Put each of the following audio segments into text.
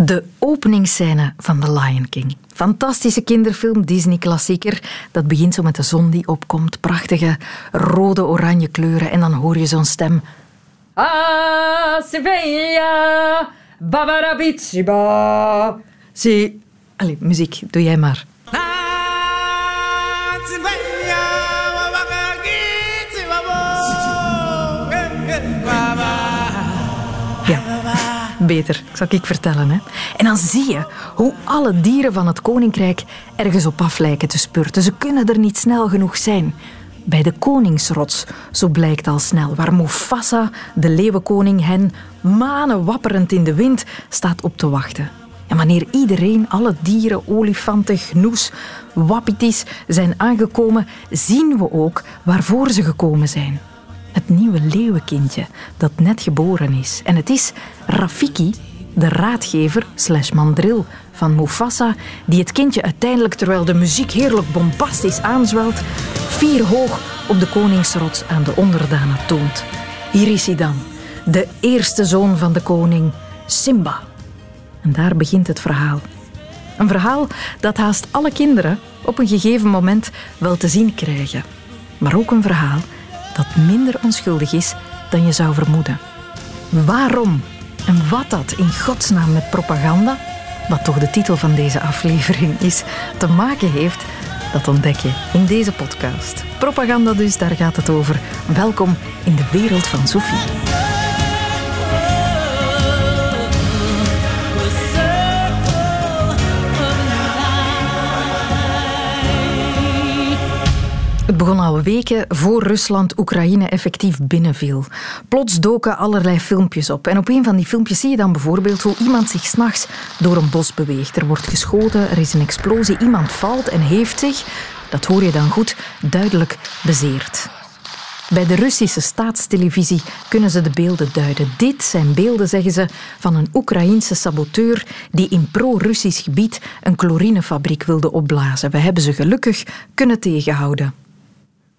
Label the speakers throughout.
Speaker 1: De openingsscène van The Lion King. Fantastische kinderfilm, Disney-klassieker. Dat begint zo met de zon die opkomt. Prachtige rode-oranje kleuren. En dan hoor je zo'n stem. Ah, Sevilla, Babarabitsiba. Zie... Allee, muziek, doe jij maar. Beter, zal ik vertellen. Hè? En dan zie je hoe alle dieren van het koninkrijk ergens op af lijken te spurten. Ze kunnen er niet snel genoeg zijn. Bij de koningsrots, zo blijkt al snel, waar Mufasa, de leeuwenkoning, hen manen wapperend in de wind staat op te wachten. En wanneer iedereen, alle dieren, olifanten, gnoes, wapitis zijn aangekomen, zien we ook waarvoor ze gekomen zijn het nieuwe leeuwenkindje dat net geboren is. En het is Rafiki, de raadgever slash mandril van Mufasa, die het kindje uiteindelijk, terwijl de muziek heerlijk bombastisch aanzwelt, vier hoog op de koningsrots aan de onderdanen toont. Hier is hij dan, de eerste zoon van de koning, Simba. En daar begint het verhaal. Een verhaal dat haast alle kinderen op een gegeven moment wel te zien krijgen. Maar ook een verhaal dat minder onschuldig is dan je zou vermoeden. Waarom en wat dat in godsnaam met propaganda, wat toch de titel van deze aflevering is, te maken heeft, dat ontdek je in deze podcast. Propaganda dus, daar gaat het over. Welkom in de wereld van Sophie. Het begon al weken voor Rusland Oekraïne effectief binnenviel. Plots doken allerlei filmpjes op. En op een van die filmpjes zie je dan bijvoorbeeld hoe iemand zich s'nachts door een bos beweegt. Er wordt geschoten, er is een explosie, iemand valt en heeft zich, dat hoor je dan goed, duidelijk bezeerd. Bij de Russische staatstelevisie kunnen ze de beelden duiden. Dit zijn beelden, zeggen ze, van een Oekraïense saboteur die in pro-Russisch gebied een chlorinefabriek wilde opblazen. We hebben ze gelukkig kunnen tegenhouden.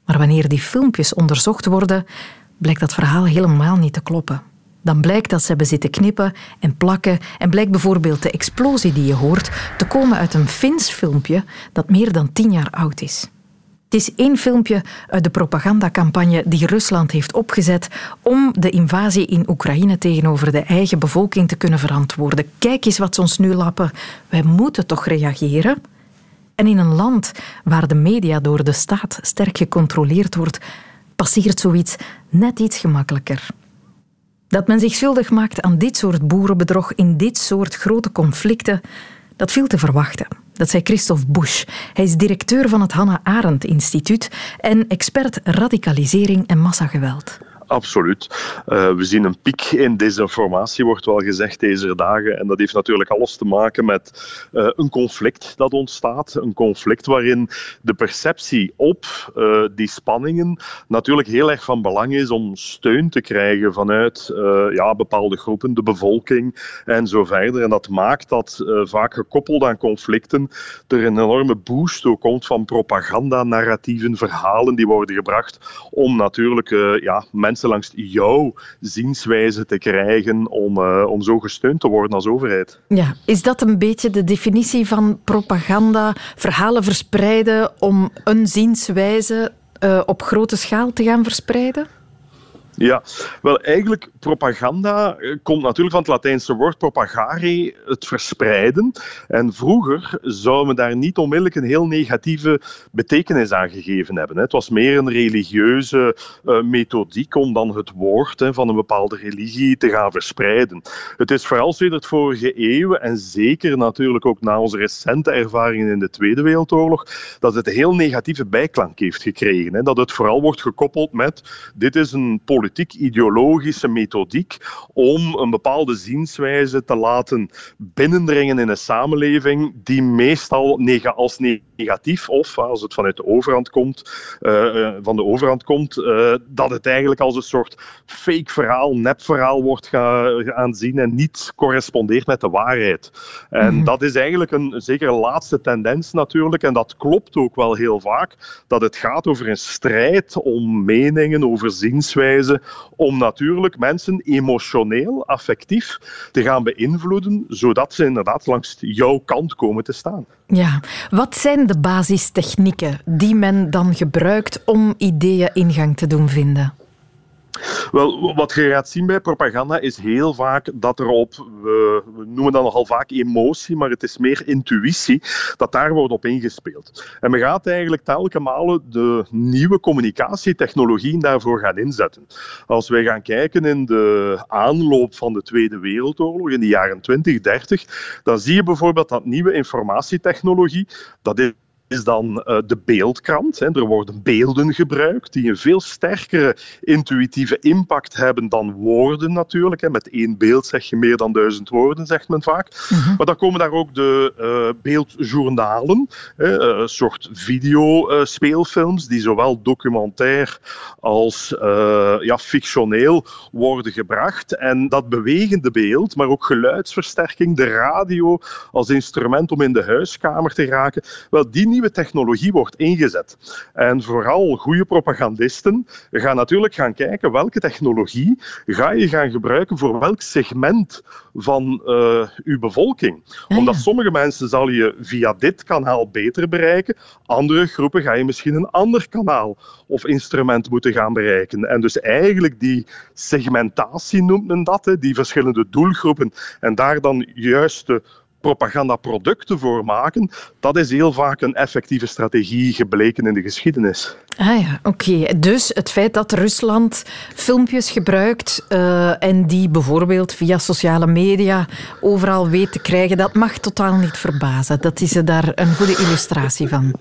Speaker 1: Maar wanneer die filmpjes onderzocht worden, blijkt dat verhaal helemaal niet te kloppen. Dan blijkt dat ze hebben zitten knippen en plakken en blijkt bijvoorbeeld de explosie die je hoort te komen uit een Fins filmpje dat meer dan tien jaar oud is. Het is één filmpje uit de propagandacampagne die Rusland heeft opgezet om de invasie in Oekraïne tegenover de eigen bevolking te kunnen verantwoorden. Kijk eens wat ze ons nu lappen. Wij moeten toch reageren? En in een land waar de media door de staat sterk gecontroleerd wordt, passeert zoiets net iets gemakkelijker. Dat men zich schuldig maakt aan dit soort boerenbedrog in dit soort grote conflicten, dat viel te verwachten. Dat zei Christophe Busch. Hij is directeur van het Hannah Arendt Instituut en expert radicalisering en massageweld.
Speaker 2: Absoluut. Uh, we zien een piek in desinformatie, wordt wel gezegd deze dagen. En dat heeft natuurlijk alles te maken met uh, een conflict dat ontstaat. Een conflict waarin de perceptie op uh, die spanningen natuurlijk heel erg van belang is om steun te krijgen vanuit ja, bepaalde groepen, de bevolking en zo verder. En dat maakt dat vaak gekoppeld aan conflicten er een enorme boost komt van propaganda, narratieven, verhalen die worden gebracht om natuurlijk ja, mensen langs jouw zienswijze te krijgen om, uh, om zo gesteund te worden als overheid.
Speaker 1: Ja, is dat een beetje de definitie van propaganda? Verhalen verspreiden om een zienswijze uh, op grote schaal te gaan verspreiden?
Speaker 2: Ja, wel eigenlijk propaganda eh, komt natuurlijk van het Latijnse woord propagare, het verspreiden. En vroeger zou men daar niet onmiddellijk een heel negatieve betekenis aan gegeven hebben. Het was meer een religieuze uh, methodiek om dan het woord van een bepaalde religie te gaan verspreiden. Het is vooral sinds het vorige eeuw, en zeker natuurlijk ook na onze recente ervaringen in de Tweede Wereldoorlog, dat het een heel negatieve bijklank heeft gekregen. Dat het vooral wordt gekoppeld met dit is een politiek politiek-ideologische methodiek om een bepaalde zienswijze te laten binnendringen in een samenleving die meestal als negatief of als het vanuit de overhand komt, uh, van de overhand komt, uh, dat het eigenlijk als een soort fake verhaal, nep verhaal wordt aanzien en niet correspondeert met de waarheid. En mm dat is eigenlijk een zeker laatste tendens natuurlijk, en dat klopt ook wel heel vaak, dat het gaat over een strijd om meningen, over zienswijzen om natuurlijk mensen emotioneel, affectief te gaan beïnvloeden, zodat ze inderdaad langs jouw kant komen te staan.
Speaker 1: Ja, wat zijn de basistechnieken die men dan gebruikt om ideeën ingang te doen vinden?
Speaker 2: Wel, wat je gaat zien bij propaganda is heel vaak dat er op, we, noemen dat nogal vaak emotie, maar het is meer intuïtie, dat daar wordt op ingespeeld. En men gaat eigenlijk telkens malen de nieuwe communicatietechnologieën daarvoor gaan inzetten. Als wij gaan kijken in de aanloop van de Tweede Wereldoorlog in de jaren 20, 30, dan zie je bijvoorbeeld dat nieuwe informatietechnologie, dat is is dan uh, de beeldkrant. Hè. Er worden beelden gebruikt die een veel sterkere intuïtieve impact hebben dan woorden natuurlijk. Hè. Met één beeld zeg je meer dan duizend woorden, zegt men vaak. Mhm. Maar dan komen daar ook de uh, beeldjournalen, hè, een soort videospeelfilms die zowel documentair als ja, fictioneel worden gebracht. En dat bewegende beeld, maar ook geluidsversterking, de radio als instrument om in de huiskamer te raken, wel, die nieuwe technologie wordt ingezet. En vooral goede propagandisten gaan natuurlijk gaan kijken welke technologie ga je gaan gebruiken voor welk segment van uh, uw bevolking. Omdat sommige mensen zal je via dit kanaal beter bereiken, andere groepen ga je misschien een ander kanaal of instrument moeten gaan bereiken. En dus eigenlijk die segmentatie noemt men dat, die verschillende doelgroepen en daar dan juiste propagandaproducten voor maken, dat is heel vaak een effectieve strategie gebleken in de geschiedenis.
Speaker 1: Ah ja, oké. Dus het feit dat Rusland filmpjes gebruikt uh, en die bijvoorbeeld via sociale media overal weet te krijgen, dat mag totaal niet verbazen. Dat is er daar een goede illustratie van.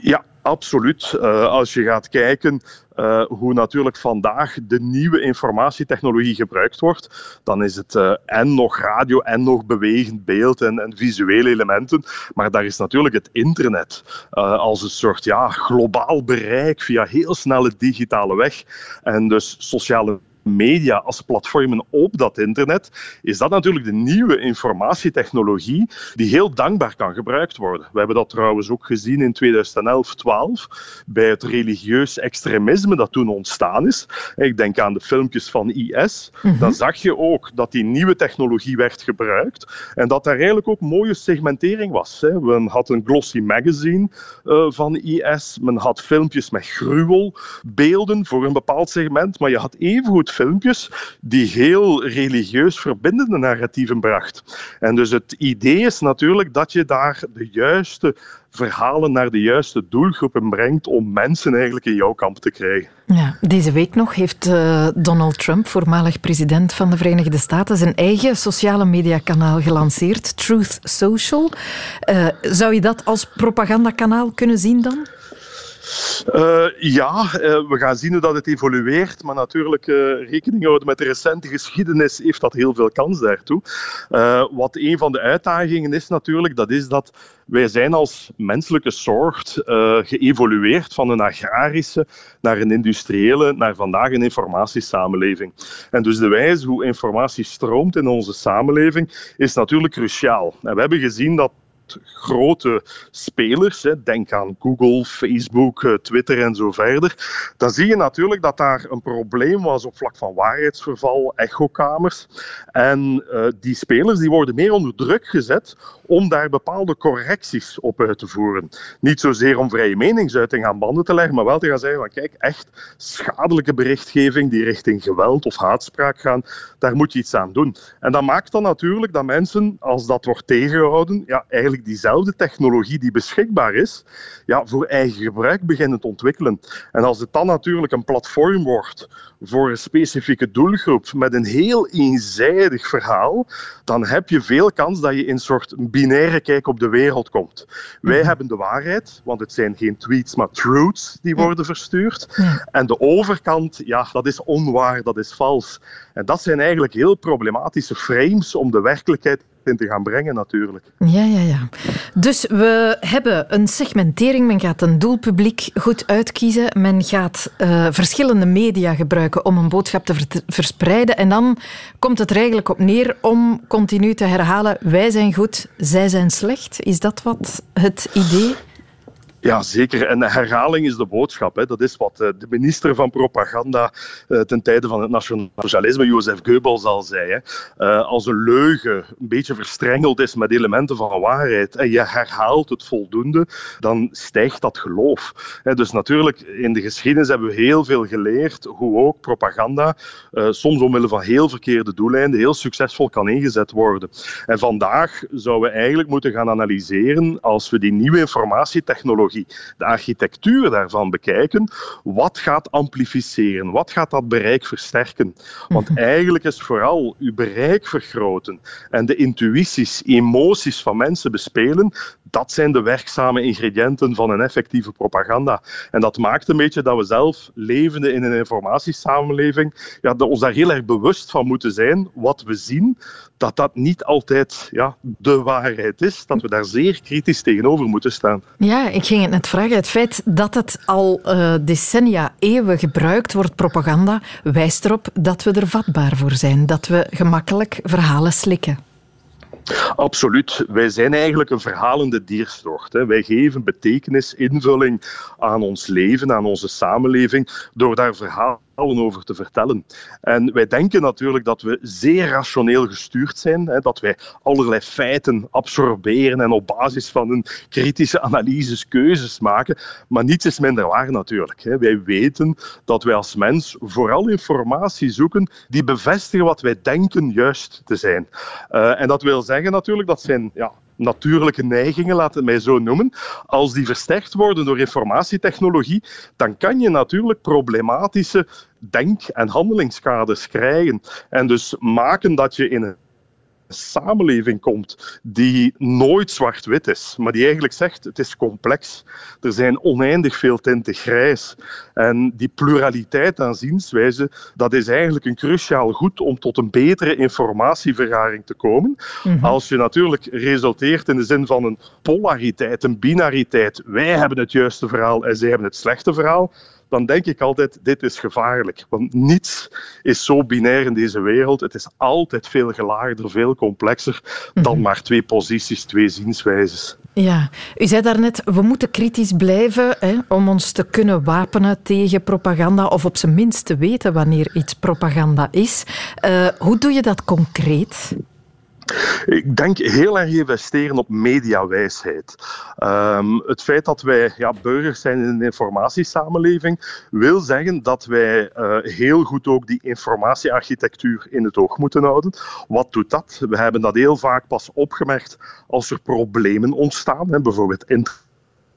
Speaker 2: Ja, absoluut. Uh, als je gaat kijken uh, hoe natuurlijk vandaag de nieuwe informatietechnologie gebruikt wordt, dan is het uh, en nog radio en nog bewegend beeld en, en, visuele elementen. Maar daar is natuurlijk het internet als een soort ja, globaal bereik via heel snelle digitale weg. En dus sociale media als platformen op dat internet, is dat natuurlijk de nieuwe informatietechnologie die heel dankbaar kan gebruikt worden. We hebben dat trouwens ook gezien in 2011-12 bij het religieus extremisme dat toen ontstaan is. Ik denk aan de filmpjes van IS. Mhm. Dan zag je ook dat die nieuwe technologie werd gebruikt en dat daar eigenlijk ook mooie segmentering was. Men had een glossy magazine eh, van IS, men had filmpjes met gruwelbeelden voor een bepaald segment, maar je had evengoed filmpjes die heel religieus verbindende narratieven bracht. En dus het idee is natuurlijk dat je daar de juiste verhalen naar de juiste doelgroepen brengt om mensen eigenlijk in jouw kamp te krijgen.
Speaker 1: Ja, deze week nog heeft uh, Donald Trump, voormalig president van de Verenigde Staten, zijn eigen sociale mediakanaal gelanceerd, Truth Social. Uh, zou je dat als propagandakanaal kunnen zien dan?
Speaker 2: Uh, ja, uh, we gaan zien hoe dat het evolueert. Maar natuurlijk, uh, rekening houden met de recente geschiedenis heeft dat heel veel kans daartoe. wat een van de uitdagingen is natuurlijk, dat is dat wij zijn als menselijke soort geëvolueerd van een agrarische naar een industriële, naar vandaag een informatiesamenleving. En dus de wijze hoe informatie stroomt in onze samenleving is natuurlijk cruciaal. En we hebben gezien dat grote spelers, hè, denk aan Google, Facebook, eh, Twitter en zo verder, dan zie je natuurlijk dat daar een probleem was op vlak van waarheidsverval, echokamers. En uh, die spelers die worden meer onder druk gezet om daar bepaalde correcties op uit te voeren. Niet zozeer om vrije meningsuiting aan banden te leggen, maar wel te gaan zeggen van kijk, echt schadelijke berichtgeving die richting geweld of haatspraak gaan, daar moet je iets aan doen. En dat maakt dan natuurlijk dat mensen, als dat wordt tegengehouden, ja, eigenlijk diezelfde technologie die beschikbaar is, ja, voor eigen gebruik beginnen te ontwikkelen. En als het dan natuurlijk een platform wordt voor een specifieke doelgroep met een heel eenzijdig verhaal, dan heb je veel kans dat je in een soort binaire kijk op de wereld komt. Wij mhm. hebben de waarheid, want het zijn geen tweets, maar truths die worden verstuurd. En de overkant, ja, dat is onwaar, dat is vals. En dat zijn eigenlijk heel problematische frames om de werkelijkheid in te gaan brengen, natuurlijk.
Speaker 1: Ja, ja, ja. Dus we hebben een segmentering. Men gaat een doelpubliek goed uitkiezen. Men gaat uh, verschillende media gebruiken om een boodschap te verspreiden. En dan komt het er eigenlijk op neer om continu te herhalen: wij zijn goed, zij zijn slecht. Is dat wat het idee?
Speaker 2: Ja, zeker. En herhaling is de boodschap. Hè. Dat is wat eh, de minister van propaganda uh, ten tijde van het nationaal socialisme, Jozef Goebbels, al zei. Hè. Uh, als een leugen een beetje verstrengeld is met elementen van waarheid en je herhaalt het voldoende, dan stijgt dat geloof. Dus natuurlijk, in de geschiedenis hebben we heel veel geleerd hoe ook propaganda soms omwille van heel verkeerde doeleinden heel succesvol kan ingezet worden. En vandaag zouden we eigenlijk moeten gaan analyseren, als we die nieuwe informatietechnologie de architectuur daarvan bekijken, wat gaat amplificeren? Wat gaat dat bereik versterken? Want mhm. eigenlijk is vooral uw bereik vergroten en de intuïties, emoties van mensen bespelen, dat zijn de werkzame ingrediënten van een effectieve propaganda. En dat maakt een beetje dat we zelf, levende in een informatiesamenleving, ja, dat ons daar heel erg bewust van moeten zijn, wat we zien, dat dat niet altijd ja, de waarheid is, dat we daar zeer kritisch tegenover moeten staan.
Speaker 1: Ja, ik ging het. Het feit dat het al uh, decennia, eeuwen gebruikt wordt, propaganda, wijst erop dat we er vatbaar voor zijn, dat we gemakkelijk verhalen slikken.
Speaker 2: Absoluut. Wij zijn eigenlijk een verhalende diersoort. Wij geven betekenis, invulling aan ons leven, aan onze samenleving, door daar verhalen over te vertellen. En wij denken natuurlijk dat we zeer rationeel gestuurd zijn, hè, dat wij allerlei feiten absorberen en op basis van een kritische analyses keuzes maken. Maar niets is minder waar natuurlijk. Hè. Wij weten dat wij als mens vooral informatie zoeken die bevestigen wat wij denken juist te zijn. Uh, en dat wil zeggen natuurlijk dat zijn ja, natuurlijke neigingen, laat het mij zo noemen, als die versterkt worden door informatietechnologie, dan kan je natuurlijk problematische denk- en handelingskaders krijgen. En dus maken dat je in een samenleving komt die nooit zwart-wit is, maar die eigenlijk zegt het is complex. Er zijn oneindig veel tinten grijs. En die pluraliteit aan zienswijze, dat is eigenlijk een cruciaal goed om tot een betere informatievergaring te komen. Mhm. Als je natuurlijk resulteert in de zin van een polariteit, een binariteit, wij hebben het juiste verhaal en zij hebben het slechte verhaal, dan denk ik altijd, dit is gevaarlijk. Want niets is zo binair in deze wereld. Het is altijd veel gelaagder, veel complexer dan mhm. maar twee posities, twee zienswijzes.
Speaker 1: Ja, u zei daarnet, we moeten kritisch blijven hè, om ons te kunnen wapenen tegen propaganda, of op zijn minst te weten wanneer iets propaganda is. Uh, hoe doe je dat concreet?
Speaker 2: Ik denk heel erg investeren op mediawijsheid. Um, het feit dat wij ja, burgers zijn in een informatiesamenleving wil zeggen dat wij uh, heel goed ook die informatiearchitectuur in het oog moeten houden. Wat doet dat? We hebben dat heel vaak pas opgemerkt als er problemen ontstaan, hè, bijvoorbeeld internet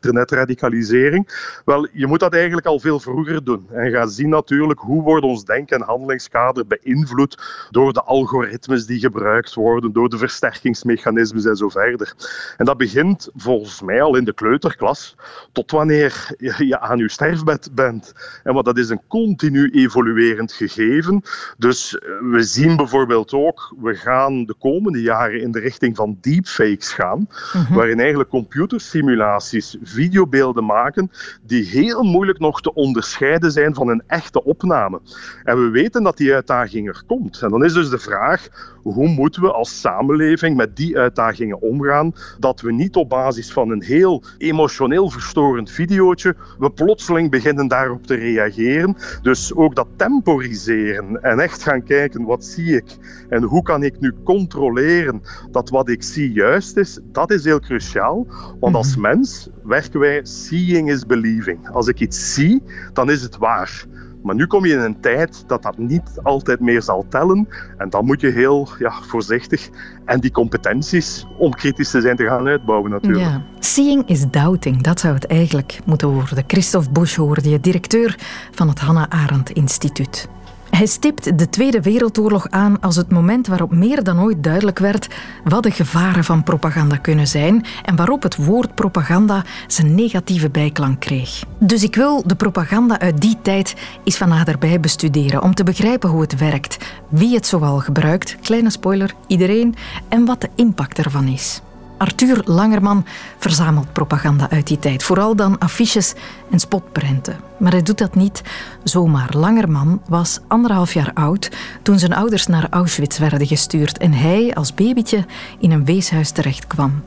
Speaker 2: internetradicalisering? Wel, je moet dat eigenlijk al veel vroeger doen. En ga zien natuurlijk hoe wordt ons denk- en handelingskader beïnvloed door de algoritmes die gebruikt worden, door de versterkingsmechanismes en zo verder. En dat begint volgens mij al in de kleuterklas, tot wanneer je aan je sterfbed bent. En wat dat is een continu evoluerend gegeven. Dus eh, we zien bijvoorbeeld ook, we gaan de komende jaren in de richting van deepfakes gaan, mhm. waarin eigenlijk computersimulaties videobeelden maken die heel moeilijk nog te onderscheiden zijn van een echte opname. En we weten dat die uitdaging er komt. En dan is dus de vraag, hoe moeten we als samenleving met die uitdagingen omgaan, dat we niet op basis van een heel emotioneel verstorend videootje, we plotseling beginnen daarop te reageren. Dus ook dat temporiseren en echt gaan kijken, wat zie ik en hoe kan ik nu controleren dat wat ik zie juist is, dat is heel cruciaal. Want als mhm. mens werken wij seeing is believing. Als ik iets zie, dan is het waar. Maar nu kom je in een tijd dat dat niet altijd meer zal tellen. En dan moet je heel ja, voorzichtig en die competenties om kritisch te zijn te gaan uitbouwen natuurlijk. Ja.
Speaker 1: Seeing is doubting, dat zou het eigenlijk moeten worden. Christophe Busch hoorde je, directeur van het Hannah Arendt Instituut. Hij stipt de Tweede Wereldoorlog aan als het moment waarop meer dan ooit duidelijk werd wat de gevaren van propaganda kunnen zijn en waarop het woord propaganda zijn negatieve bijklank kreeg. Dus ik wil de propaganda uit die tijd eens van naderbij bestuderen om te begrijpen hoe het werkt, wie het zoal gebruikt, kleine spoiler, iedereen, en wat de impact ervan is. Arthur Langerman verzamelt propaganda uit die tijd, vooral dan affiches en spotprenten. Maar hij doet dat niet zomaar. Langerman was anderhalf jaar oud toen zijn ouders naar Auschwitz werden gestuurd en hij als babytje in een weeshuis terecht kwam.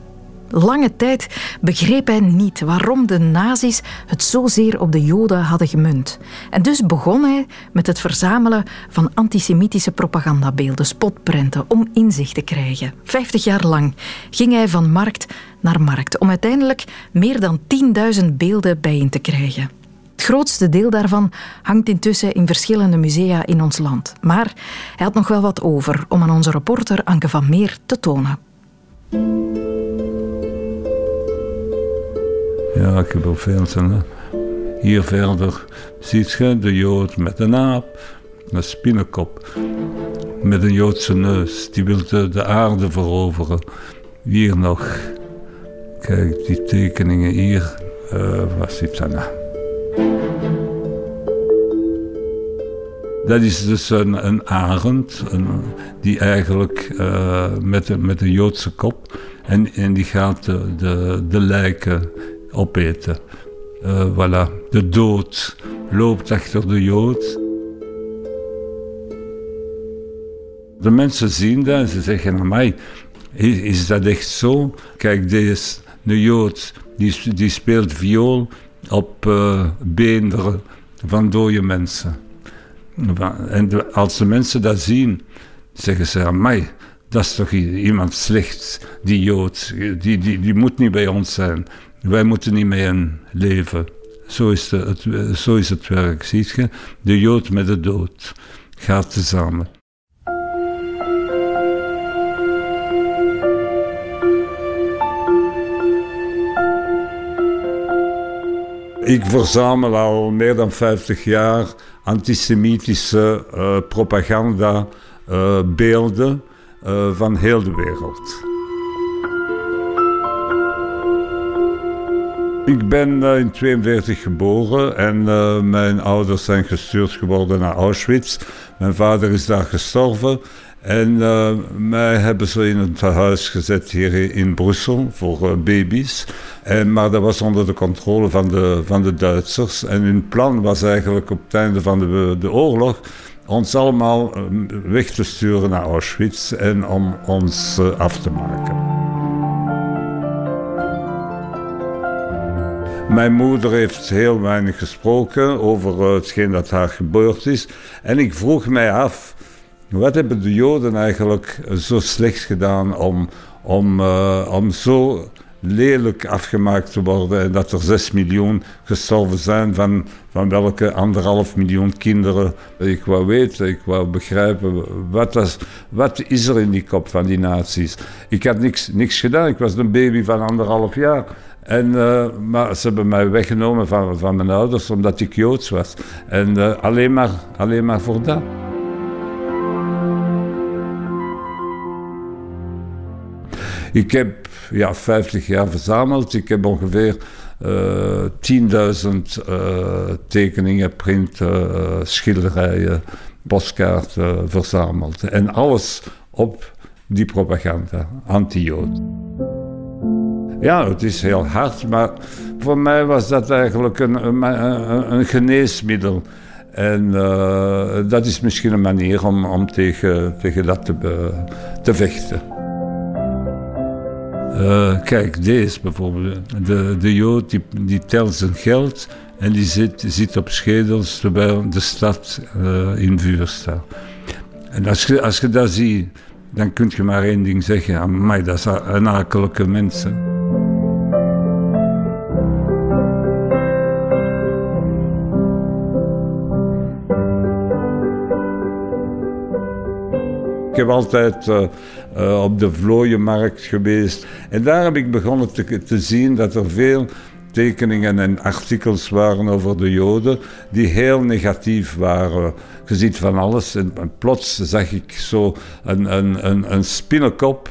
Speaker 1: Lange tijd begreep hij niet waarom de nazi's het zozeer op de Joden hadden gemunt. En dus begon hij met het verzamelen van antisemitische propagandabeelden, spotprenten, om inzicht te krijgen. Vijftig jaar lang ging hij van markt naar markt om uiteindelijk meer dan 10.000 beelden bijeen te krijgen. Het grootste deel daarvan hangt intussen in verschillende musea in ons land. Maar hij had nog wel wat over om aan onze reporter Anke van Meer te tonen.
Speaker 3: Ja, ik heb ook veel. Hier verder ziet je de Jood met een aap, een spinnenkop, met een Joodse neus. Die wil de, aarde veroveren. Hier nog. Kijk, die tekeningen hier. Uh, wat zit dat nou? Dat is dus een, een arend, die eigenlijk uh, met, met een Joodse kop. En, en die gaat de, de lijken opeten. Uh, voilà. De dood loopt achter de Jood. De mensen zien dat en ze zeggen mij, is, is dat echt zo? Kijk, deze de Jood die, die speelt viool op uh, beenderen van dode mensen. En als de mensen dat zien, zeggen ze aan mij, dat is toch iemand slecht, die Jood, die, die, die moet niet bij ons zijn. Wij moeten niet mee leven. Zo is, het, werk, ziet je? De Jood met de dood gaat samen. Ik verzamel al meer dan 50 jaar antisemitische uh, propaganda, uh, beelden uh, van heel de wereld. Ik ben in 1942 geboren en mijn ouders zijn gestuurd geworden naar Auschwitz. Mijn vader is daar gestorven en mij hebben ze in een huis gezet hier in Brussel voor baby's. En, maar dat was onder de controle van de, van de Duitsers. En hun plan was eigenlijk op het einde van de, de oorlog ons allemaal eh, weg te sturen naar Auschwitz en om ons eh, af te maken. Mijn moeder heeft heel weinig gesproken over eh, hetgeen dat haar gebeurd is. En ik vroeg mij af, wat hebben de Joden eigenlijk zo slecht gedaan om, om, om zo lelijk afgemaakt te worden en dat er 6 miljoen gestorven zijn, van, van welke anderhalf miljoen kinderen. Ik wou weten, ik wou begrijpen, wat, was, wat is er in die kop van die nazi's? Ik had niks, niks gedaan, ik was een baby van anderhalf jaar. En, uh, maar ze hebben mij weggenomen van, van mijn ouders omdat ik Joods was. En uh, alleen, maar, alleen maar voor dat. Ik heb ja, 50 jaar verzameld. Ik heb ongeveer uh, eh, 10.000 uh, eh, tekeningen, printen, uh, schilderijen, postkaarten verzameld. En alles op die propaganda, anti-Jood. Ja, het is heel hard, maar voor mij was dat eigenlijk een, een, geneesmiddel. En dat is misschien een manier om, om tegen, tegen dat te, te vechten. Uh, kijk, deze bijvoorbeeld. De, de Jood die, die telt zijn geld en die zit, zit op schedels terwijl de stad uh, in vuur staat. En als je, als je dat ziet, dan kun je maar één ding zeggen. mij dat zijn akelige mensen. Ik heb altijd uh, uh, op de vlooienmarkt geweest. En daar heb ik begonnen te, te zien dat er veel tekeningen en artikels waren over de Joden die heel negatief waren. Je ziet van alles en, plots zag ik zo een, een, een, een spinnenkop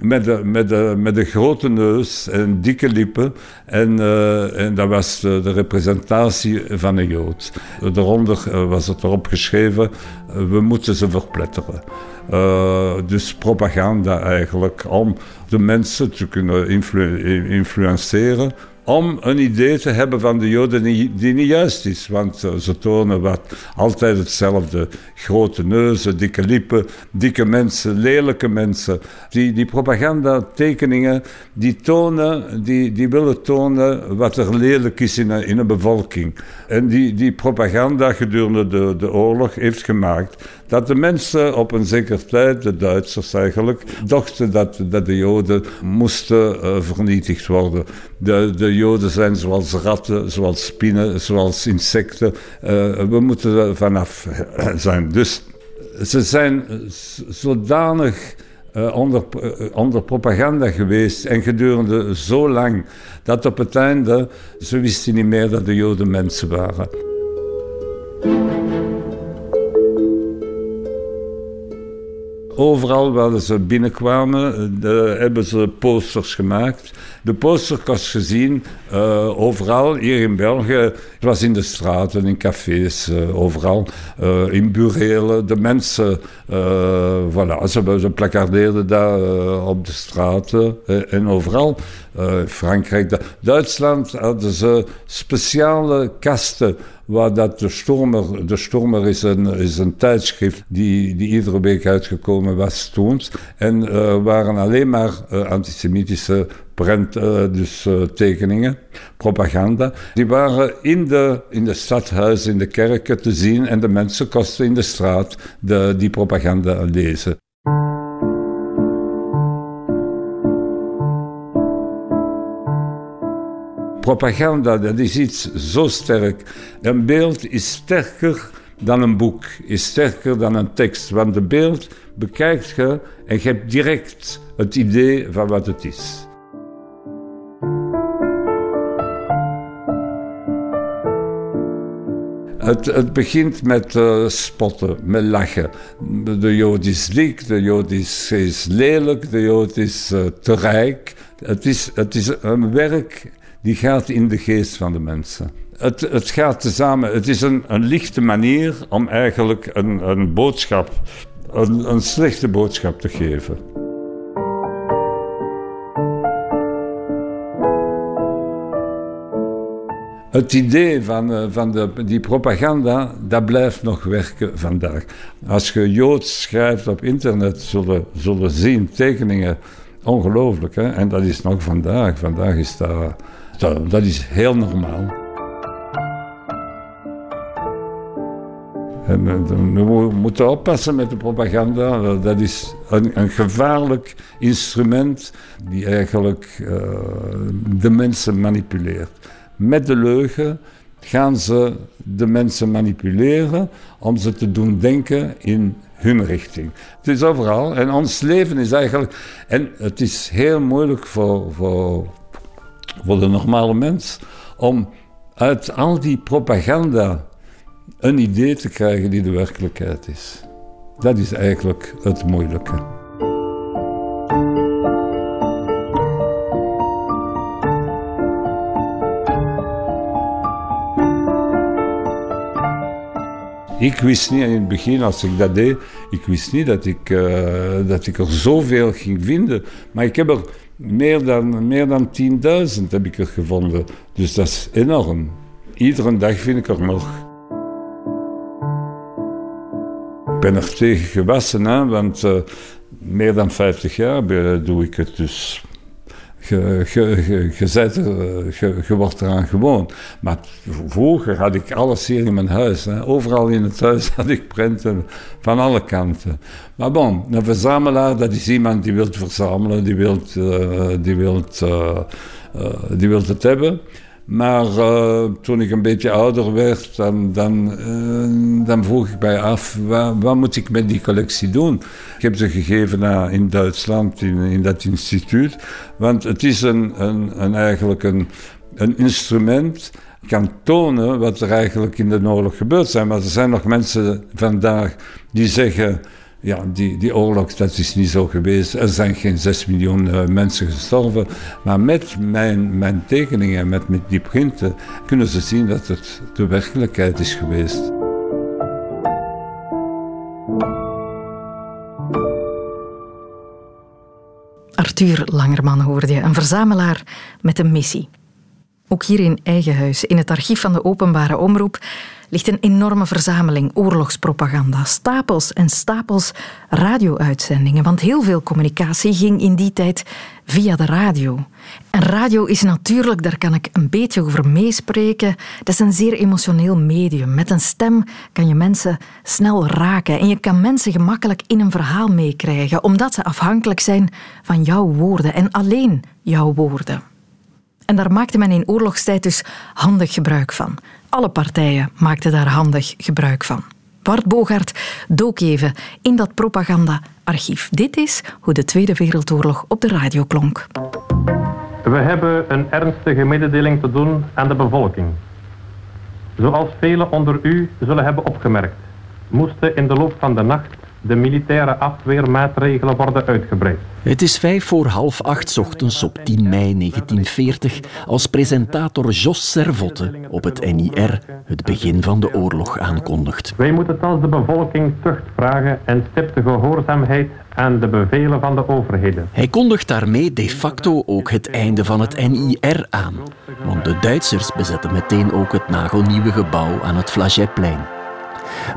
Speaker 3: met de, met, de, met grote neus en dikke lippen. En, uh, en dat was de, de, representatie van een Jood. Daaronder uh, was het erop geschreven, we moeten ze verpletteren. Dus propaganda eigenlijk, om de mensen te kunnen influ influenceren om een idee te hebben van de Joden die, die niet juist is. Want eh, ze tonen wat, altijd hetzelfde. Grote neuzen, dikke lippen, dikke mensen, lelijke mensen. Die, die propagandatekeningen die tonen, die, die willen tonen wat er lelijk is in een, in een bevolking. En die, die propaganda gedurende de, de oorlog heeft gemaakt dat de mensen op een zekere tijd, de Duitsers eigenlijk, dachten dat, dat de Joden moesten uh, vernietigd worden. De, de Joden zijn zoals ratten, zoals spinnen, zoals insecten. Uh, we moeten er vanaf zijn. Dus ze zijn zodanig uh, onder, onder, propaganda geweest en gedurende zo lang dat op het einde ze wisten niet meer dat de Joden mensen waren. Overal waar ze binnenkwamen, de, hebben ze posters gemaakt. De posterkast gezien, uh, overal hier in België. Was in de straten, in cafés, uh, overal. In burelen. De mensen, voilà, ze, ze daar op de straten en overal. Frankrijk, Duitsland hadden ze speciale kasten waar dat de Stormer, de Stormer is een, is een tijdschrift die, die iedere week uitgekomen was toen. En uh, waren alleen maar uh, antisemitische prent, uh, dus tekeningen, propaganda. Die waren in de, in de stadhuizen, in de kerken te zien en de mensen kosten in de straat de, die propaganda lezen. Propaganda, dat is iets zo sterk. Een beeld is sterker dan een boek, is sterker dan een tekst. Want de beeld bekijkt je en je hebt direct het idee van wat het is. Het, het, begint met uh, spotten, met lachen. De Jood is dik, de Jood is, is lelijk, de Jood is uh, te rijk. Het is, het is een werk die gaat in de geest van de mensen. Het, het gaat tezamen, het is een, een lichte manier om eigenlijk een, een boodschap, een, een slechte boodschap te geven. Het idee van, eh, van de, die propaganda, dat blijft nog werken vandaag. Als je Joods schrijft op internet, zullen, zullen zien tekeningen, ongelooflijk. Hè? En dat is nog vandaag. Vandaag is dat dat, dat is heel normaal. we moeten oppassen met de propaganda. Dat is een, een gevaarlijk instrument die eigenlijk uh, de mensen manipuleert. Met de leugen gaan ze de mensen manipuleren om ze te doen denken in hun richting. Het is overal en ons leven is eigenlijk. En het is heel moeilijk voor, voor voor de normale mens om uit al die propaganda een idee te krijgen die de werkelijkheid is. Dat is eigenlijk het moeilijke. Ik wist niet in het begin, als ik dat deed, ik wist niet dat ik, uh, dat ik er zoveel ging vinden. Maar ik heb er meer dan, meer dan 10.000 heb ik er gevonden. Dus dat is enorm. Iedere dag vind ik er nog. Ik ben er tegen gewassen, hè, want uh, meer dan 50 jaar doe ik het dus je, je, je wordt eraan gewoon. Maar vroeger had ik alles hier in mijn huis. Hè. Overal in het huis had ik prenten van alle kanten. Maar bon, een verzamelaar, dat is iemand die wil verzamelen, die wil uh, die wilt, uh, die wilt het hebben. Maar uh, toen ik een beetje ouder werd, dan, dan, uh, dan vroeg ik mij af, wat, moet ik met die collectie doen? Ik heb ze gegeven naar, in Duitsland, in, in dat instituut. Want het is een, een, een eigenlijk een, een instrument kan tonen wat er eigenlijk in de oorlog gebeurd zijn. Maar er zijn nog mensen vandaag die zeggen ja, die, die oorlog, dat is niet zo geweest. Er zijn geen 6 miljoen uh, mensen gestorven. Maar met mijn, mijn tekeningen, met, met die printen, kunnen ze zien dat het de werkelijkheid is geweest.
Speaker 1: Arthur Langerman hoorde je, een verzamelaar met een missie. Ook hier in eigen huis, in het archief van de openbare omroep, ligt een enorme verzameling oorlogspropaganda. Stapels en stapels radio-uitzendingen. Want heel veel communicatie ging in die tijd via de radio. En radio is natuurlijk, daar kan ik een beetje over meespreken, dat is een zeer emotioneel medium. Met een stem kan je mensen snel raken en je kan mensen gemakkelijk in een verhaal meekrijgen, omdat ze afhankelijk zijn van jouw woorden en alleen jouw woorden. En daar maakte men in oorlogstijd dus handig gebruik van. Alle partijen maakten daar handig gebruik van. Bart Bogaert dook even in dat propaganda-archief. Dit is hoe de Tweede Wereldoorlog op de radio klonk.
Speaker 4: We hebben een ernstige mededeling te doen aan de bevolking. Zoals velen onder u zullen hebben opgemerkt, moesten in de loop van de nacht de militaire afweermaatregelen worden uitgebreid.
Speaker 5: Het is vijf voor half acht ochtends op 10 mei 1940 als presentator Jos Servotte op het NIR het begin van de oorlog aankondigt.
Speaker 4: Wij moeten als de bevolking tucht vragen en stipte gehoorzaamheid aan de bevelen van de overheden.
Speaker 5: Hij kondigt daarmee de facto ook het einde van het NIR aan, want de Duitsers bezetten meteen ook het nagelnieuwe gebouw aan het Flagetplein.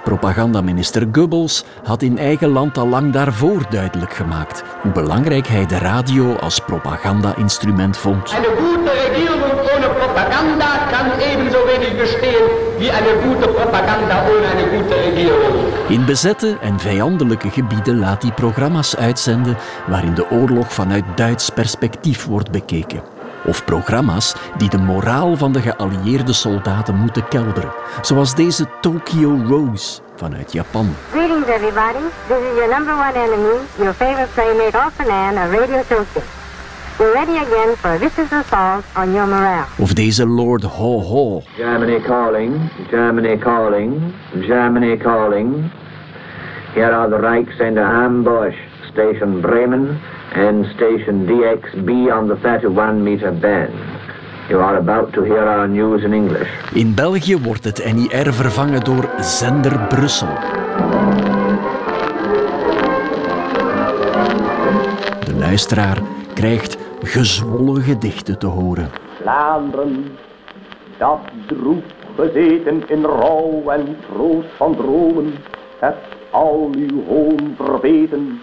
Speaker 5: Propagandaminister Goebbels had in eigen land al lang daarvoor duidelijk gemaakt hoe belangrijk hij de radio als propaganda-instrument vond.
Speaker 6: Een goede regering ohne propaganda kan evenzo wenig bestehen wie een goede propaganda ohne een goede regering.
Speaker 5: In bezette en vijandelijke gebieden laat hij programma's uitzenden waarin de oorlog vanuit Duits perspectief wordt bekeken. Of programma's die de moraal van de geallieerde soldaten moeten kelderen. Zoals deze Tokyo Rose vanuit Japan.
Speaker 7: Greetings everybody. This is your number one enemy, your favorite playmate Orphanan of Radio Tokyo. We're ready again for a vicious assault on your morale.
Speaker 5: Of deze Lord Ho Ho.
Speaker 8: Germany calling, Germany calling, Germany calling. Here are the Reichs in the ambush. Station Bremen and station DXB on the 31 meter band. You are about to hear our news in English.
Speaker 5: In België wordt het NIR vervangen door Zender Brussel. De luisteraar krijgt gezwollen gedichten te horen.
Speaker 9: Vlaanderen, dat droef gezeten in rouw en troost van dromen, hebt al uw hoon verbeten.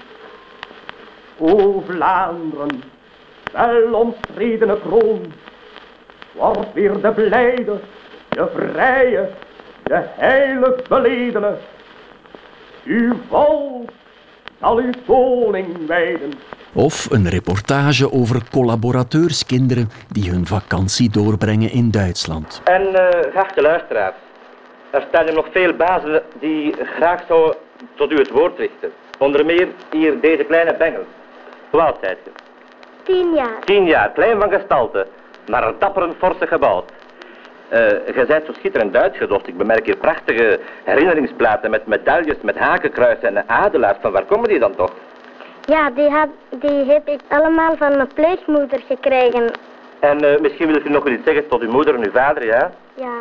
Speaker 9: O Vlaanderen, wel omstredene kroon, wordt weer de blijde, de vrije, de heilig beledene. Uw volk zal uw koning wijden.
Speaker 5: Of een reportage over collaborateurskinderen die hun vakantie doorbrengen in Duitsland.
Speaker 10: En uh, geachte luisteraars, er staan er nog veel bazen die graag zo tot u het woord richten. Onder meer hier deze kleine bengel. Hoe oud zijt je?
Speaker 7: Tien jaar.
Speaker 10: Tien jaar, klein van gestalte, maar een dapper en forse gebouwd. Uh, je bent zo schitterend uitgedost. Ik bemerk hier prachtige herinneringsplaten met medailles, met hakenkruisen en adelaars. Van waar komen die dan toch?
Speaker 7: Ja, die heb, die heb ik allemaal van mijn pleegmoeder gekregen.
Speaker 10: En uh, misschien wil u nog iets zeggen tot uw moeder en uw vader, ja?
Speaker 7: Ja.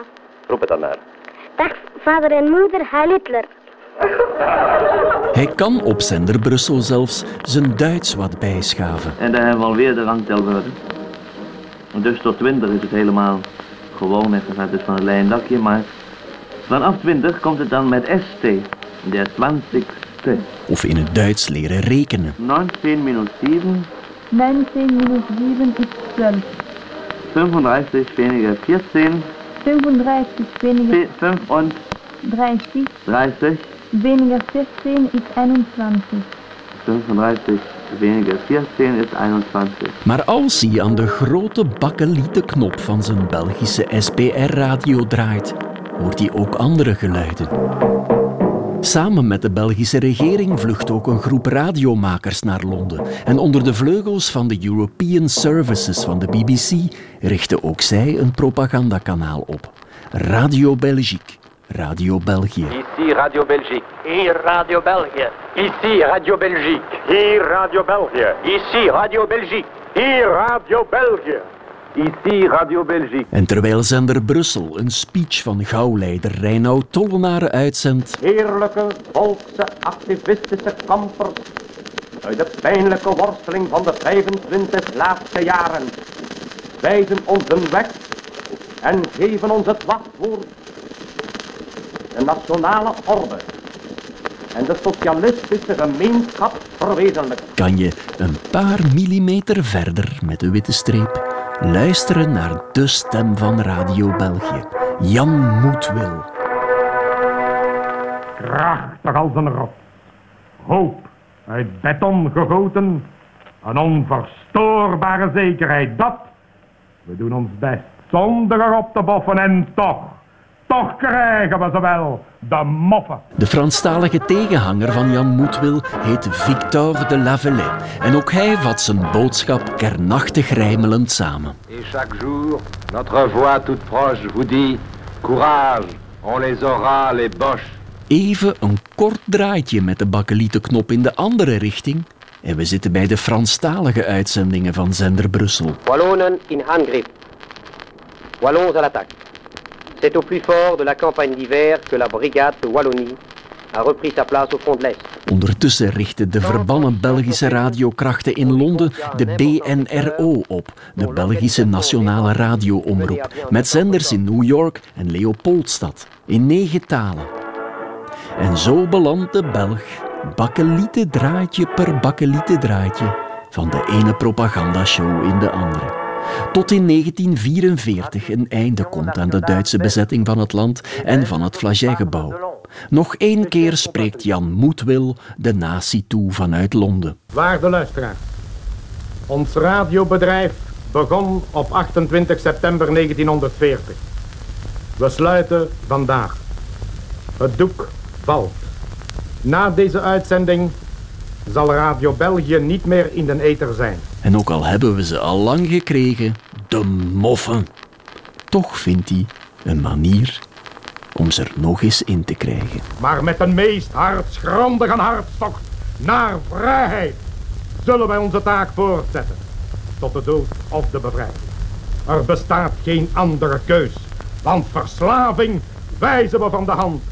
Speaker 10: Roep het dan maar.
Speaker 7: Dag vader en moeder, Heil Hitler.
Speaker 5: Hij kan op zender Brussel zelfs zijn Duits wat bijschaven.
Speaker 11: En dan hebben we alweer de rangtelwoorden. Dus tot 20 is het helemaal gewoon en gaat het van het lijn dakje, maar vanaf 20 komt het dan met ST, de 20ste.
Speaker 5: Of in het Duits leren rekenen.
Speaker 11: 19 minus 7.
Speaker 12: 19 minus 7 is 12.
Speaker 11: 35 weniger 14.
Speaker 12: 35 weniger
Speaker 11: 35.
Speaker 12: 30. Weniger 14 is 21.
Speaker 11: 35 weniger 14 is 21.
Speaker 5: Maar als hij aan de grote bakkelieten knop van zijn Belgische SPR-radio draait, hoort hij ook andere geluiden. Samen met de Belgische regering vlucht ook een groep radiomakers naar Londen. En onder de vleugels van de European Services van de BBC richtte ook zij een propagandakanaal op. Radio Belgique. Radio België.
Speaker 13: Ici Radio Belgique. Hier Radio België. Ici Radio Belgique. Hier Radio België. Ici Radio Belgique. Hier Radio België.
Speaker 9: Ici Radio Belgique.
Speaker 5: En terwijl zender Brussel een speech van gauwleider Reinoud Tollenaar uitzendt.
Speaker 9: Heerlijke volkse activistische kampers uit de pijnlijke worsteling van de 25 laatste jaren wijzen ons een weg en geven ons het wachtwoord. De nationale orde en de socialistische gemeenschap verwezenlijken.
Speaker 5: Kan je een paar millimeter verder met de witte streep luisteren naar de stem van Radio België, Jan Moedwil.
Speaker 14: Krachtig als een rots. Hoop uit beton gegoten. Een onverstoorbare zekerheid dat we doen ons best zonder erop te boffen en toch, toch krijgen we ze wel, de moffen.
Speaker 5: De Franstalige tegenhanger van Jan Moedwil heet Victor de Lavelet. En ook hij vat zijn boodschap kernachtig rijmelend samen.
Speaker 15: Et chaque jour, notre voix toute proche vous dit Courage, on les aura, les boches.
Speaker 5: Even een kort draadje met de bakkelietenknop in de andere richting. En we zitten bij de Franstalige uitzendingen van Zender Brussel.
Speaker 13: Wallonen in handgrip. Wallons à l'attaque. C'est au plus fort de la campagne d'hiver que la brigade de Wallonie a repris sa place au front de l'Est.
Speaker 5: Ondertussen richten de verbannen Belgische radiokrachten in Londen de BNRO op, de Belgische Nationale Radioomroep, met zenders in New York en Leopoldstad, in negen talen. En zo belandt de Belg, bakkelieten draadje per bakkelieten draadje, van de ene propagandashow in de andere. Tot in 1944 een einde komt aan de Duitse bezetting van het land en van het Flagey-gebouw. Nog één keer spreekt Jan Moedwil de natie toe vanuit Londen.
Speaker 14: Waarde luisteraar, ons radiobedrijf begon op 28 september 1940. We sluiten vandaag. Het doek valt. Na deze uitzending zal Radio België niet meer in de ether zijn.
Speaker 5: En ook al hebben we ze al lang gekregen, de moffen. Toch vindt hij een manier om ze er nog eens in te krijgen.
Speaker 14: Maar met de meest hartschrandige hartstocht naar vrijheid zullen wij onze taak voortzetten. Tot de dood of de bevrijding. Er bestaat geen andere keus. Want verslaving wijzen we van de hand.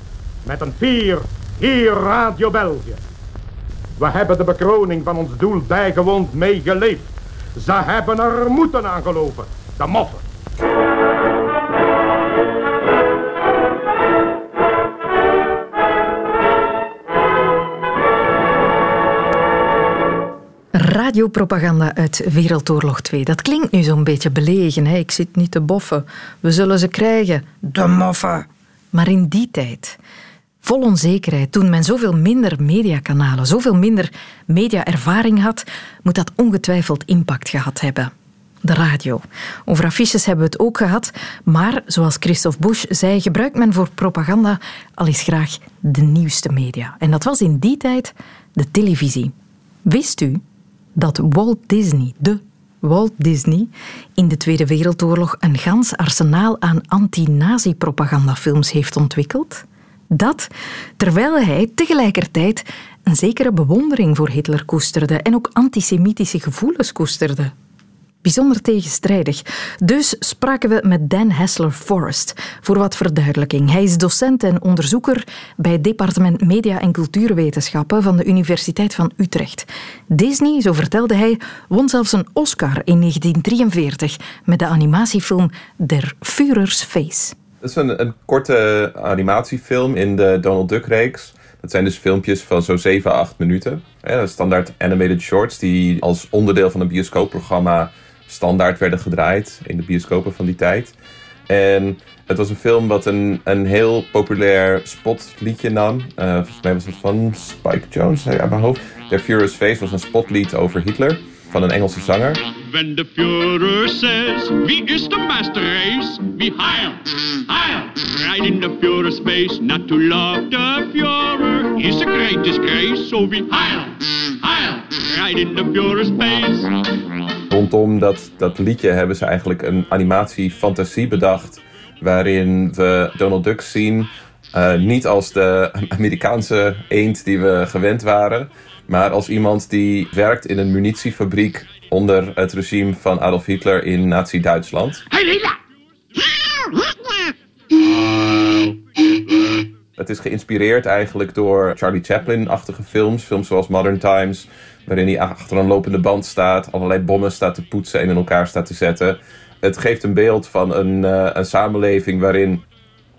Speaker 14: Met een vier hier Radio België. We hebben de bekroning van ons doel bijgewoond meegeleefd. Ze hebben er moeten aan geloven. De moffen.
Speaker 1: Radiopropaganda uit Wereldoorlog 2. Dat klinkt nu zo'n beetje belegen. Hè? Ik zit niet te boffen. We zullen ze krijgen. De moffen. Maar in die tijd, vol onzekerheid, toen men zoveel minder mediakanalen, zoveel minder mediaervaring had, moet dat ongetwijfeld impact gehad hebben. De radio. Over affiches hebben we het ook gehad, maar zoals Christophe Busch zei, gebruikt men voor propaganda al eens graag de nieuwste media. En dat was in die tijd de televisie. Wist u dat Walt Disney, de Walt Disney, in de Tweede Wereldoorlog een gans arsenaal aan anti-nazi-propagandafilms heeft ontwikkeld? Dat terwijl hij tegelijkertijd een zekere bewondering voor Hitler koesterde en ook antisemitische gevoelens koesterde. Bijzonder tegenstrijdig. Dus spraken we met Dan Hassler Forrest voor wat verduidelijking. Hij is docent en onderzoeker bij het departement Media en Cultuurwetenschappen van de Universiteit van Utrecht. Disney, zo vertelde hij, won zelfs een Oscar in 1943 met de animatiefilm Der Führers Face.
Speaker 16: Het is een, een korte animatiefilm in de Donald Duck-reeks. Dat zijn dus filmpjes van zo'n 7 à 8 minuten. Standaard animated shorts die als onderdeel van een bioscoopprogramma standaard werden gedraaid in de bioscopen van die tijd. En het was een film wat een, een heel populair spotliedje nam. Uh, volgens mij was het van Spike Jones uit mijn hoofd. Their Furious Face was een spotlied over Hitler van een Engelse zanger.
Speaker 17: When the Führer says, wie is the master race? We heil, heil, right in the Führer's face. Not to love the Führer is a great disgrace. So we heil, heil, right in the Führer's face.
Speaker 16: Rondom dat, dat liedje hebben ze eigenlijk een animatie-fantasie bedacht. Waarin we Donald Duck zien. Uh, niet als de Amerikaanse eend die we gewend waren. Maar als iemand die werkt in een munitiefabriek onder het regime van Adolf Hitler in Nazi-Duitsland. Het is geïnspireerd eigenlijk door Charlie Chaplin-achtige films. Films zoals Modern Times, waarin hij achter een lopende band staat, allerlei bommen staat te poetsen en in elkaar staat te zetten. Het geeft een beeld van een, eh, een samenleving waarin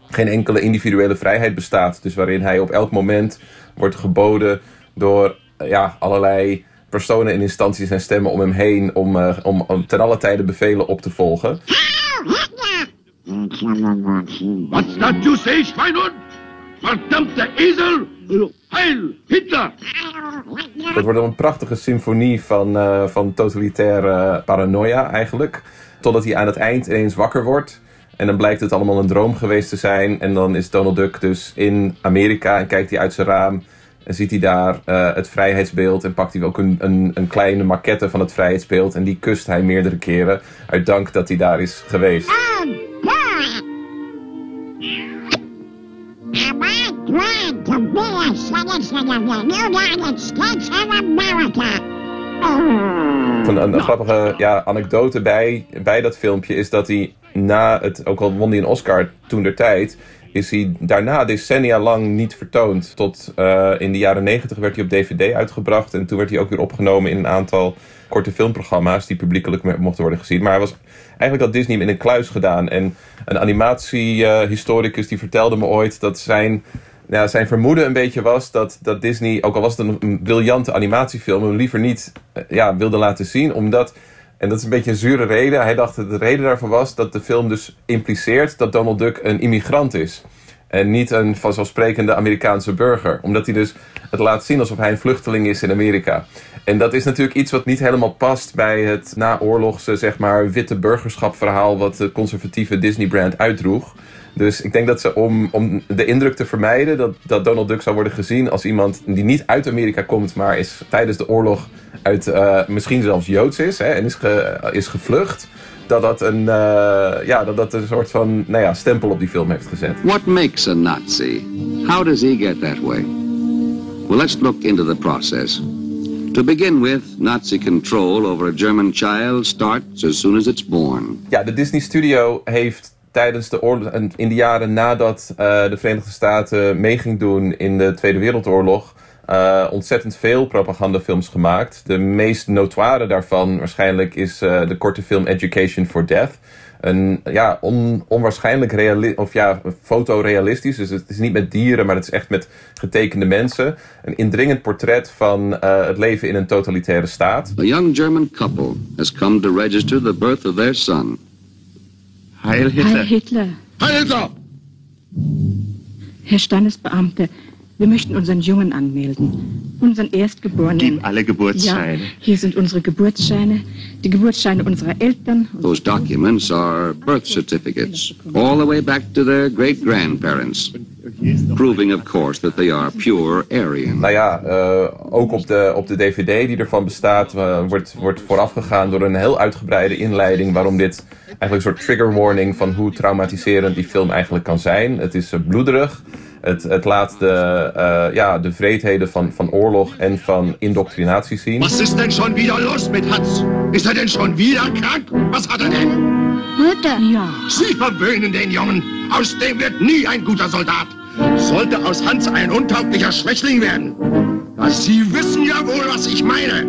Speaker 16: geen enkele individuele vrijheid bestaat. Dus waarin hij op elk moment wordt geboden door ja, allerlei personen en instanties en stemmen om hem heen om, uh, om, om ten alle tijde bevelen op te volgen.
Speaker 17: What's that you say, Schweinhund? Verdammte ezel! Heil, Hitler!
Speaker 16: Dat wordt een prachtige symfonie van, uh, van totalitaire paranoia eigenlijk. Totdat hij aan het eind ineens wakker wordt. En dan blijkt het allemaal een droom geweest te zijn. En dan is Donald Duck dus in Amerika en kijkt hij uit zijn raam. En ziet hij daar uh, het vrijheidsbeeld. En pakt hij ook een, een, een, kleine maquette van het vrijheidsbeeld. En die kust hij meerdere keren. Uit dank dat hij daar is geweest.
Speaker 17: America?
Speaker 16: Een, een, een grappige ja, anekdote bij, bij dat filmpje is dat hij na het, ook al won hij een Oscar toen der tijd, is hij daarna decennia lang niet vertoond. Tot uh, in de jaren negentig werd hij op DVD uitgebracht en toen werd hij ook weer opgenomen in een aantal korte filmprogramma's die publiekelijk mochten worden gezien. Maar hij was eigenlijk had Disney in een kluis gedaan. En een animatiehistoricus die vertelde me ooit dat zijn, ja, zijn vermoeden een beetje was dat, dat Disney, ook al was het een, briljante animatiefilm, hem liever niet ja, wilde laten zien. Omdat, en dat is een beetje een zure reden, hij dacht dat de reden daarvan was dat de film dus impliceert dat Donald Duck een immigrant is. En niet een vanzelfsprekende Amerikaanse burger. Omdat hij dus het laat zien alsof hij een vluchteling is in Amerika. En dat is natuurlijk iets wat niet helemaal past bij het naoorlogse, zeg maar, witte burgerschap verhaal wat de conservatieve Disney-brand uitdroeg. Dus ik denk dat ze om, om de indruk te vermijden dat, dat Donald Duck zou worden gezien als iemand die niet uit Amerika komt, maar is tijdens de oorlog uit, uh, misschien zelfs Joods is hè, en is, ge, is gevlucht. Dat dat, een, uh, ja, dat dat een soort van nou ja, stempel op die film heeft gezet.
Speaker 18: What makes a Nazi? How does he get that way? Well, let's look into the process. To begin with, Nazi control over a German child starts as soon as it's born.
Speaker 16: Ja, de Disney Studio heeft tijdens de oorlog, in de jaren nadat uh, de Verenigde Staten mee ging doen in de Tweede Wereldoorlog, uh, ontzettend veel propagandafilms gemaakt. De meest notoire daarvan waarschijnlijk is uh, de korte film Education for Death. Een ja, on, onwaarschijnlijk of ja, fotorealistisch. Dus het is niet met dieren, maar het is echt met getekende mensen. Een indringend portret van het leven in een totalitaire staat.
Speaker 18: A young German couple has come to register the birth of their son.
Speaker 19: Heil Hitler.
Speaker 20: Heil Hitler.
Speaker 19: Heil Hitler!
Speaker 20: Herr Standesbeamte, wir möchten unseren Jungen anmelden. Unseren Erstgeborenen.
Speaker 19: Gib alle Geburtsscheine.
Speaker 20: Ja, hier sind unsere Geburtsscheine, die Geburtsscheine unserer Eltern.
Speaker 18: Those documents are birth certificates, all the way back to their great grandparents. Proving, of course, that they are pure Aryan.
Speaker 16: Nou ja, uh, ook op de, op de DVD die ervan bestaat, uh, wordt, wordt voorafgegaan door een heel uitgebreide inleiding waarom dit eigenlijk een soort trigger warning van hoe traumatiserend die film eigenlijk kan zijn. Het is uh, bloederig. Het, het laat de, uh, ja, de vreedheden van, van oorlog en van indoctrinatie zien.
Speaker 19: Was ist denn schon wieder los mit Hans? Ist er denn schon wieder krank? Was hat er denn?
Speaker 20: Mutter. Ja.
Speaker 19: Sie verwöhnen den Jungen. Aus dem wird nie ein guter Soldat. Sollte aus Hans ein untauglicher Schwächling werden. Sie wissen ja wohl, was ich meine.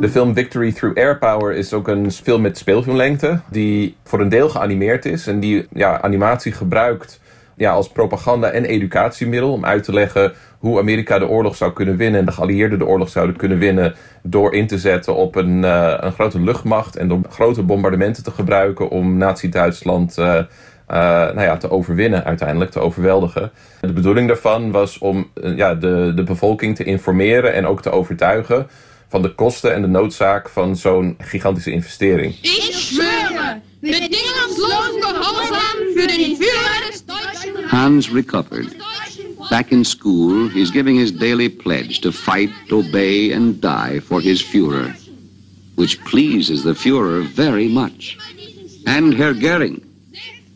Speaker 16: De film Victory Through Air Power is ook een film met speelfilmlengte. Die voor een deel geanimeerd is. En die ja, animatie gebruikt ja, als propaganda- en educatiemiddel. Om uit te leggen hoe Amerika de oorlog zou kunnen winnen. En de geallieerden de oorlog zouden kunnen winnen. Door in te zetten op een, uh, een grote luchtmacht. En door grote bombardementen te gebruiken om Nazi-Duitsland uh, nou ja, te overwinnen. Uiteindelijk te overweldigen. De bedoeling daarvan was om ja, de, de bevolking te informeren en ook te overtuigen. Van de kosten en de noodzaak van zo'n gigantische investering.
Speaker 21: Ik schwöre, für den Führer des Deutschen
Speaker 18: Hans recovered. Back in school, he's giving his daily pledge to fight, obey, and die for his Führer, which pleases the Führer very much. And Herr Goering.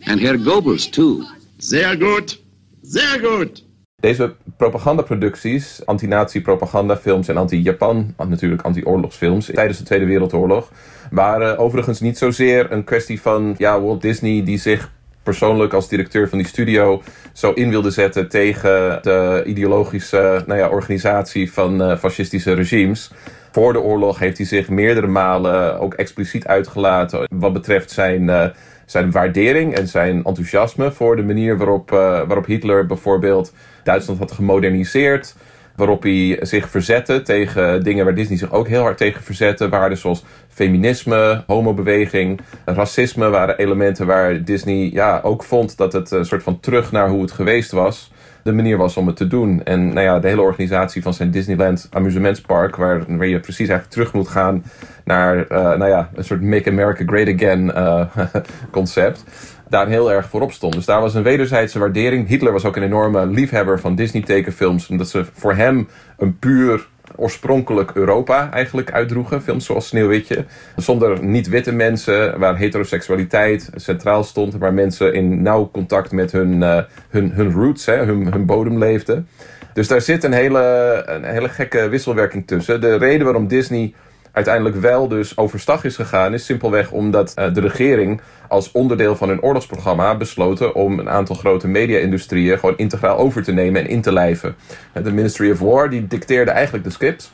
Speaker 18: And Herr Goebbels, too.
Speaker 19: Sehr gut. Sehr gut.
Speaker 16: Deze propagandaproducties, anti-nazi-propagandafilms en anti-Japan, natuurlijk anti-oorlogsfilms tijdens de Tweede Wereldoorlog, waren overigens niet zozeer een kwestie van ja, Walt Disney die zich persoonlijk als directeur van die studio zo in wilde zetten tegen de ideologische nou ja, organisatie van uh, fascistische regimes. Voor de oorlog heeft hij zich meerdere malen ook expliciet uitgelaten wat betreft zijn, uh, zijn waardering en zijn enthousiasme voor de manier waarop, uh, waarop Hitler bijvoorbeeld Duitsland had gemoderniseerd. Waarop hij zich verzette tegen dingen waar Disney zich ook heel hard tegen verzette. Waarden zoals feminisme, homobeweging, racisme waren elementen waar Disney ja, ook vond dat het een soort van terug naar hoe het geweest was de manier was om het te doen. En nou ja, de hele organisatie van zijn Disneyland amusementspark, waar, waar je precies eigenlijk terug moet gaan naar uh, nou ja, een soort Make America Great Again uh, concept, daar heel erg voorop stond. Dus daar was een wederzijdse waardering. Hitler was ook een enorme liefhebber van Disney tekenfilms, omdat ze voor hem een puur oorspronkelijk Europa eigenlijk uitdroegen. Films zoals Sneeuwwitje. Zonder niet-witte mensen, waar heteroseksualiteit centraal stond. Waar mensen in nauw contact met hun, uh, hun, hun roots, hè, hun, hun bodem leefden. Dus daar zit een hele, een hele gekke wisselwerking tussen. De reden waarom Disney uiteindelijk wel dus overstag is gegaan, is simpelweg omdat uh, de regering als onderdeel van hun oorlogsprogramma besloten om een aantal grote media-industrieën gewoon integraal over te nemen en in te lijven. De Ministry of War die dicteerde eigenlijk de scripts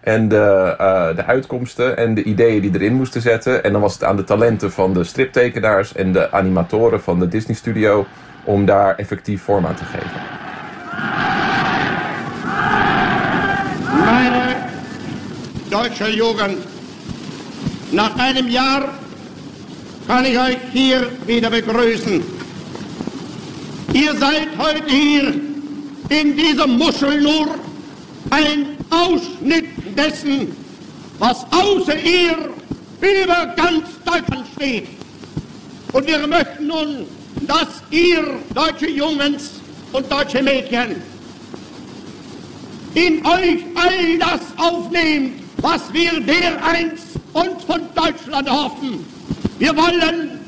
Speaker 16: en de, uh, de uitkomsten en de ideeën die erin moesten zetten. En dan was het aan de talenten van de striptekenaars en de animatoren van de Disney Studio om daar effectief vorm aan te geven.
Speaker 22: Deutsche Jugend, nach einem Jahr kann ich euch hier wieder begrüßen. Ihr seid heute hier in diesem Muschel nur ein Ausschnitt dessen, was außer ihr über ganz Deutschland steht. Und wir möchten nun, dass ihr, deutsche Jungens und deutsche Mädchen, in euch all das aufnehmt, was wir dereinst uns von Deutschland hoffen. Wir wollen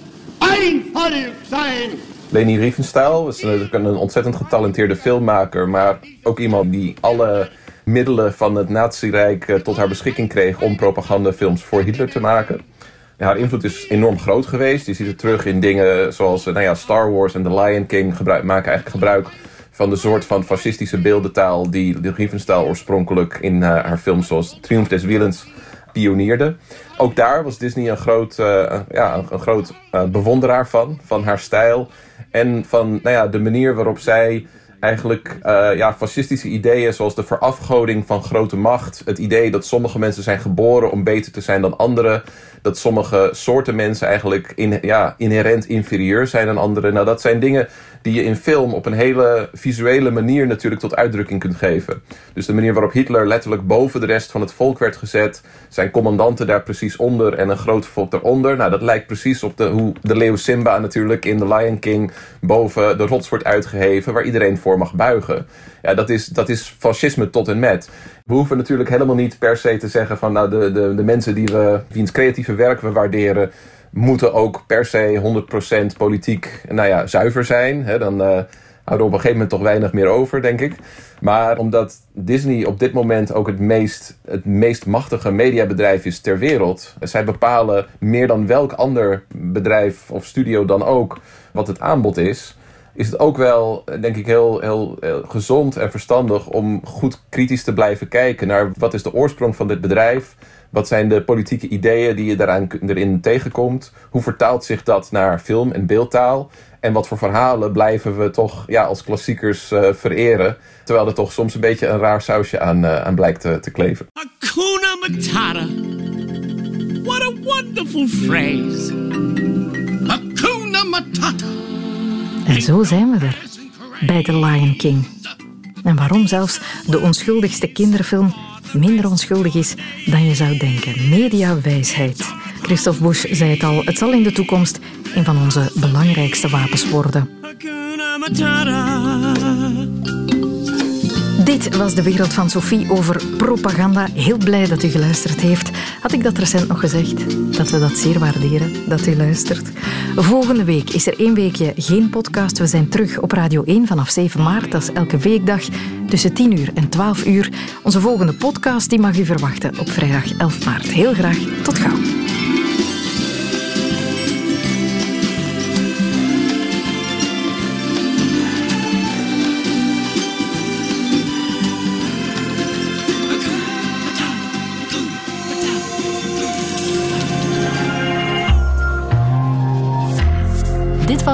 Speaker 22: ein Volk sein.
Speaker 16: Leni Riefenstahl natuurlijk een ontzettend getalenteerde filmmaker, maar ook iemand die alle middelen van het Nazi-rijk tot haar beschikking kreeg om propagandafilms voor Hitler te maken. haar invloed is enorm groot geweest. Je ziet het terug in dingen zoals nou ja, Star Wars en The Lion King maken eigenlijk gebruik van de soort van fascistische beeldentaal die de Riefenstahl oorspronkelijk in uh, haar films zoals Triumph des Willens pionierde. Ook daar was Disney een groot, uh, ja, een groot uh, bewonderaar van, van haar stijl en van nou ja, de manier waarop zij eigenlijk ja, fascistische ideeën zoals de verafgoding van grote macht. Het idee dat sommige mensen zijn geboren om beter te zijn dan anderen. Dat sommige soorten mensen eigenlijk in, ja, inherent inferieur zijn dan anderen. Nou, dat zijn dingen die je in film op een hele visuele manier natuurlijk tot uitdrukking kunt geven. Dus de manier waarop Hitler letterlijk boven de rest van het volk werd gezet, zijn commandanten daar precies onder en een groot volk daaronder. Nou, dat lijkt precies op de, hoe de leeuw Simba natuurlijk in The Lion King boven de rots wordt uitgeheven, waar iedereen voor mag buigen. Ja, dat is, dat is fascisme tot en met. We hoeven natuurlijk helemaal niet per se te zeggen van nou, de, de, de mensen die we, wiens creatieve werk we waarderen, moeten ook per se 100% politiek nou ja, zuiver zijn. Hè, dan uh, houden we op een gegeven moment toch weinig meer over, denk ik. Maar omdat Disney op dit moment ook het meest, het meest machtige mediabedrijf is ter wereld. Zij bepalen meer dan welk ander bedrijf of studio dan ook wat het aanbod is is het ook wel, denk ik, heel, heel, heel, gezond en verstandig om goed kritisch te blijven kijken naar wat is de oorsprong van dit bedrijf. Wat zijn de politieke ideeën die je daaraan, erin tegenkomt? Hoe vertaalt zich dat naar film en beeldtaal? En wat voor verhalen blijven we toch ja, als klassiekers uh, vereren? Terwijl er toch soms een beetje een raar sausje aan, uh, aan blijkt te, te kleven.
Speaker 17: Hakuna Matata. What a wonderful phrase. Hakuna Matata.
Speaker 1: En zo zijn we er, bij The Lion King. En waarom zelfs de onschuldigste kinderfilm minder onschuldig is dan je zou denken. Mediawijsheid. Christophe Busch zei het al, het zal in de toekomst een van onze belangrijkste wapens worden. Dit was de wereld van Sophie over propaganda. Heel blij dat u geluisterd heeft. Had ik dat recent nog gezegd? Dat we dat zeer waarderen, dat u luistert. Volgende week is er één weekje geen podcast. We zijn terug op Radio 1 vanaf 7 maart. Dat is elke weekdag tussen 10 uur en 12 uur. Onze volgende podcast die mag u verwachten op vrijdag 11 maart. Heel graag, tot gauw.